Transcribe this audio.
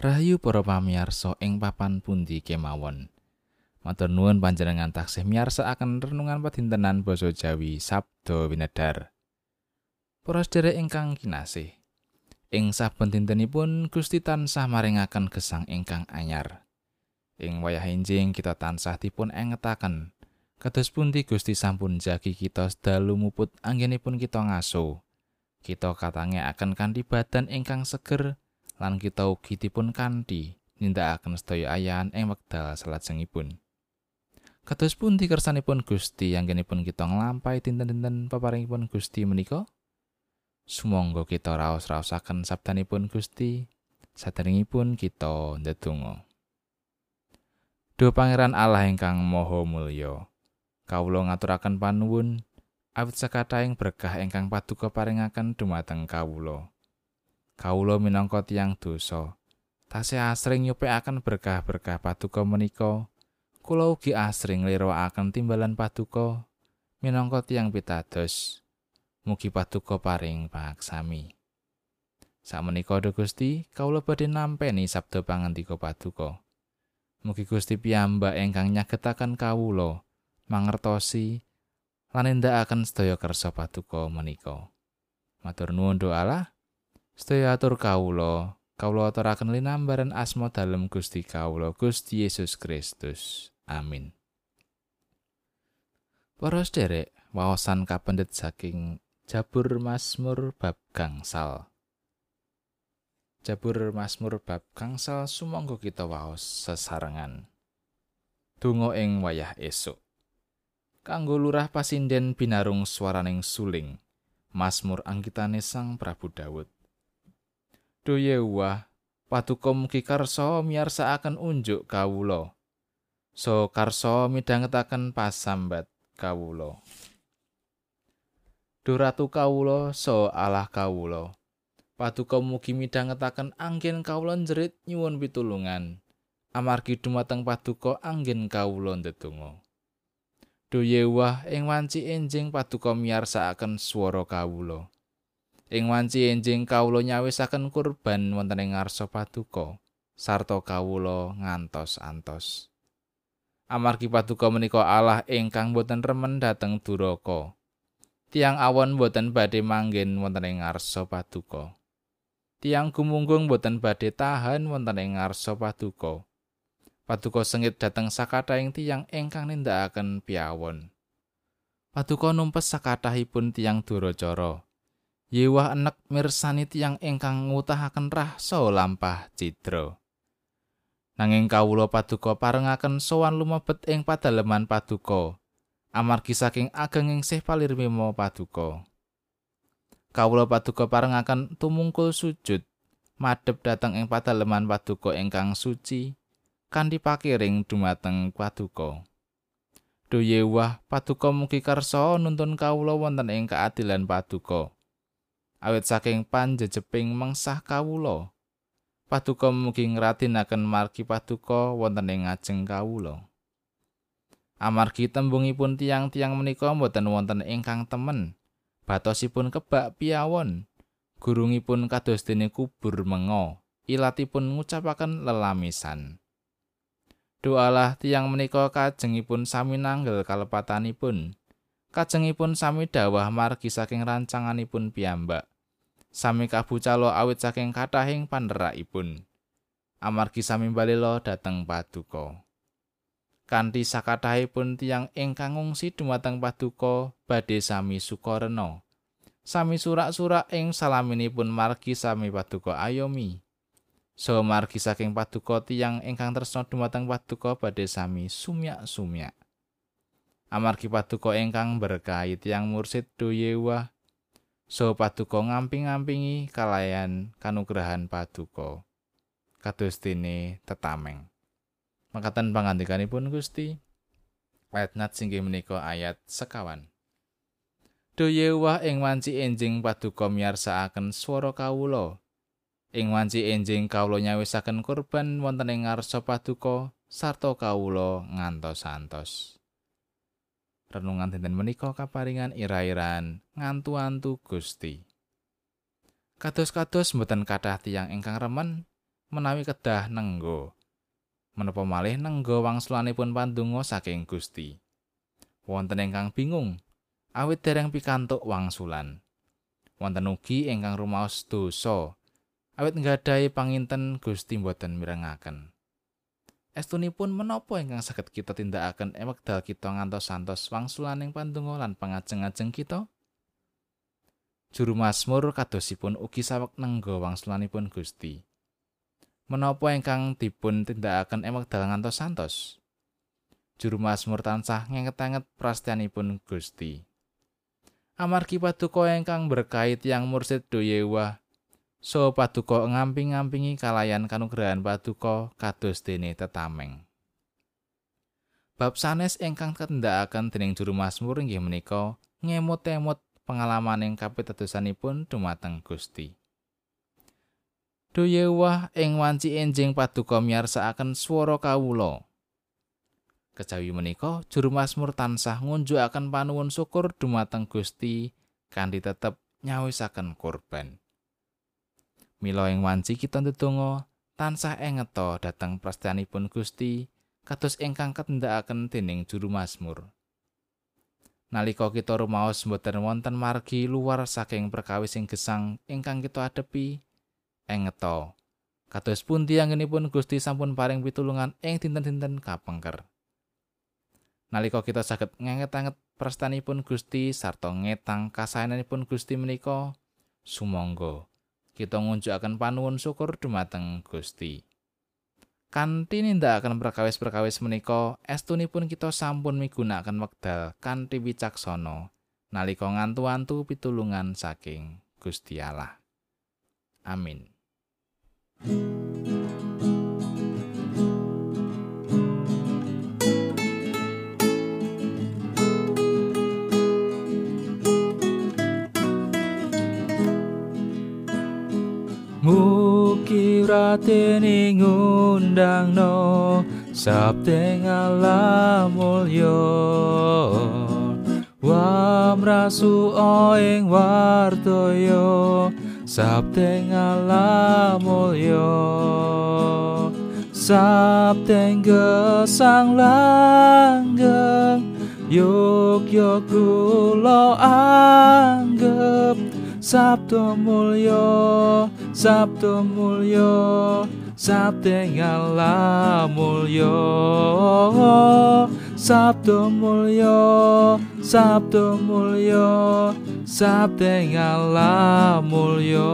Rahayu para pamirsa ing papan pundi kemawon. Matur nuwun panjenengan taksih miyarsakaken renungan padintenan basa Jawi Sabdo Winedar. Para sedherek ingkang kinasih, ing saben dintenipun Gusti tansah maringaken gesang ingkang anyar. Ing wayah enjing kita tansah dipun engetaken kados pundi Gusti sampun jagi kita sedalu muput anggenipun kita ngaso. Kita katange akan kanthi badan ingkang seger lan kita ugi dipun kanthi nindakaken sedaya ayahan ing wekdal salajengipun. Kados pundi kersanipun Gusti anggenipun kita nglampahi dinten-dinten peparingipun Gusti menika? Sumangga kita raos-raosaken sabdanipun Gusti saderengipun kita ndedonga. Duh Pangeran Allah ingkang Maha Mulya, kawula ngaturaken panuwun awit sakathahing berkah ingkang paduka paringaken dumateng kawula. Kawula minangka tiyang dosa. Tasih asring nyupekaken berkah-berkah paduka menika kula ugi asring liroaken timbalan paduka minangka tiyang pitados. Mugi paduka paring paksami. Sakmenika Gusti kawula badhe nampeni sabda pangandika paduka. Mugi Gusti piyambak ingkang nyagetaken kawula mangertosi lan nindakaken sedaya kersa paduka menika. Matur nuwun Allah Sedaya atur kawula, kawula aturaken linambaran asma dalem Gusti kawula, Gusti Yesus Kristus. Amin. Para sederek, wawasan kapendet saking Jabur Mazmur bab gangsal. Jabur Mazmur bab gangsal sumangga kita waos sesarengan. Donga ing wayah esuk. Kanggo lurah pasinden binarung swaraning suling. Mazmur anggitane Sang Prabu Dawud. Duye wah, paduka mugi karsa miyarsakaken unjuk kawula. So karsa midhangetaken pasambat kawula. Duratu kawula so Allah kawula. Paduka mugi midhangetaken anggen kawula njerit nyuwun pitulungan. Amargi dumateng paduka anggen kawula ndedonga. Duye wah ing wanci enjing paduka miyarsakaken swara kawula. Ing wanci enjing kawula nyawisaken kurban wonten ing ngarsa paduka sarta kawula ngantos antos. Amargi paduka menika Allah ingkang boten remen dhateng duraka. Tiang awon boten badhe manggen wonten ing ngarsa paduka. Tiang gumunggung boten badhe tahan wonten ing ngarsa paduka. Paduka sengit dhateng sakathahing tiang ingkang nindakaken piawon. Paduka numpes sakathahipun tiang duracara. Yewah enek mirsani tiyang ingkang ngutahaken rahsa lampah cidra. Nanging kawula paduka parengaken sowan lumebet ing padaleman paduka. Amargi saking agenging sih palirmimo paduka. Kawula paduka parengaken tumungkul sujud madhep dhateng ing padaleman paduka ingkang suci kanthi pakiring dumateng paduka. Duyewah paduka mugi kersa nuntun kawula wonten ing keadilan paduka. Awit saking panjejeping mengsah kawula. Paduka mugi ngratinaken margi paduka wonten ing ngajeng kawula. Amargi tembungipun tiang-tiang menika boten wonten ingkang temen. Batosipun kebak piawon gurungipun kados dene kubur mengo. Ilatipun ngucapaken lelamisan. Doalah tiang menika kajengipun sami nanggel kalepatanipun. Kajengipun sami dawah margi saking rancanganipun piyambak. sami kabucalo awit saking kathahing panerakipun. Amargi sami balelo dhateng paduka. Kanthi sakathahipun tiyang ingkang ngungsi dumateng paduka badhe sami sukarena. Sami surak-surak ing salaminipun margi sami paduka ayomi. So margi saking paduka tiyang ingkang tresna dumateng paduka badhe sami sumyak-sumyak. Amargi paduka ingkang berkahi tiyang mursid doyewa so paduka ngamping-ngampingi kalayan kanugrahan paduka. Kados dene tetameng. Makaten pangandikanipun Gusti. Ayat nat singgih menika ayat sekawan. Doyewah ing wanci enjing paduka miyarsakaken swara kawula. Ing wanci enjing kawula nyawisaken kurban wonten ing ngarsa paduka sarta kawula ngantos-antos renungan dinten menika kaparingan ira-iran ngantu-antu Gusti. Kados-kados mboten kathah tiyang ingkang remen menawi kedah nenggo menapa malih nenggo wangsulanipun pandonga saking Gusti? Wonten ingkang bingung awit dereng pikantuk wangsulan. Wonten ugi ingkang rumaos dosa awit nggadahi panginten Gusti boten mirengaken Estunipun menapa ingkang saged kita tindakaken ing wekdal kita ngantos santos wangsulaning pandonga lan pangajeng-ajeng kita? Juru Mazmur kadosipun ugi sawek nenggo wangsulanipun Gusti. Menapa ingkang dipun tindakaken ing wekdal ngantos santos? Juru Mazmur tansah ngenget-enget prastianipun Gusti. Amargi paduka ingkang berkait yang mursid doyewa so paduka ngamping-ngampingi kalayan kanugrahan paduka kados dene tetameng. Bab sanes ingkang kendhakaken dening juru Mazmur inggih menika ngemut-emut pengalaman ing kapitadosanipun dumateng Gusti. Duyewah ing wanci enjing paduka miyarsakaken swara kawula. Kejawi menika juru Mazmur tansah ngunjukaken panuwun syukur dumateng Gusti kanthi tetep nyawisaken korban. Mila ing wanci kita ndedonga tansah engeta dhateng prastianipun Gusti kados ingkang ketindakaken dening juru Mazmur. Nalika kita rumaos mboten wonten margi luar saking perkawis sing gesang ingkang kita adepi engeta kados pundi anggenipun Gusti sampun paring pitulungan ing dinten-dinten kapengker. Nalika kita saged ngenget-anget prastanipun Gusti sarta ngetang kasayananipun Gusti menika sumangga kita ngunjukaken panuwun syukur dumateng Gusti. Kanthi nindakaken perkawis-perkawis menika, estunipun kita sampun migunakaken wekdal kanthi wicaksana nalika ngantu-antu pitulungan saking Gusti Allah. Amin. Mugi ratene ngundangno sabdeng alam mulya. Wamrasu ing wartoyo sabdeng alam mulya. Sabdeng gesang langgeng Yuk yuk kula anggap Sabdo mulya Sabdo mulya Sabdengala mulya Sabdo mulya Sabdo mulya Sabdengala mulya